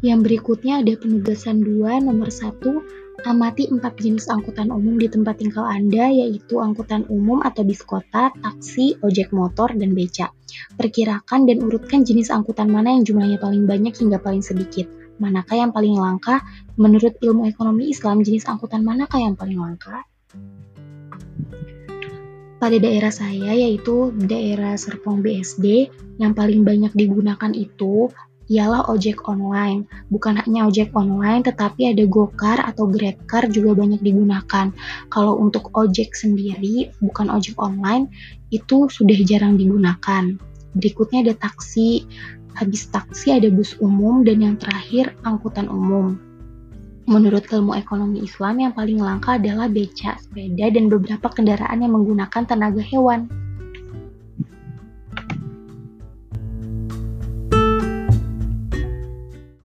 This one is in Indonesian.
Yang berikutnya ada penugasan 2 nomor 1 Amati empat jenis angkutan umum di tempat tinggal Anda, yaitu angkutan umum atau bis kota, taksi, ojek motor, dan beca. Perkirakan dan urutkan jenis angkutan mana yang jumlahnya paling banyak hingga paling sedikit. Manakah yang paling langka? Menurut ilmu ekonomi Islam, jenis angkutan manakah yang paling langka? Pada daerah saya, yaitu daerah Serpong BSD, yang paling banyak digunakan itu ialah ojek online. Bukan hanya ojek online, tetapi ada GoCar atau GrabCar juga banyak digunakan. Kalau untuk ojek sendiri, bukan ojek online, itu sudah jarang digunakan. Berikutnya ada taksi, habis taksi ada bus umum, dan yang terakhir angkutan umum. Menurut ilmu ekonomi Islam, yang paling langka adalah beca, sepeda, dan beberapa kendaraan yang menggunakan tenaga hewan.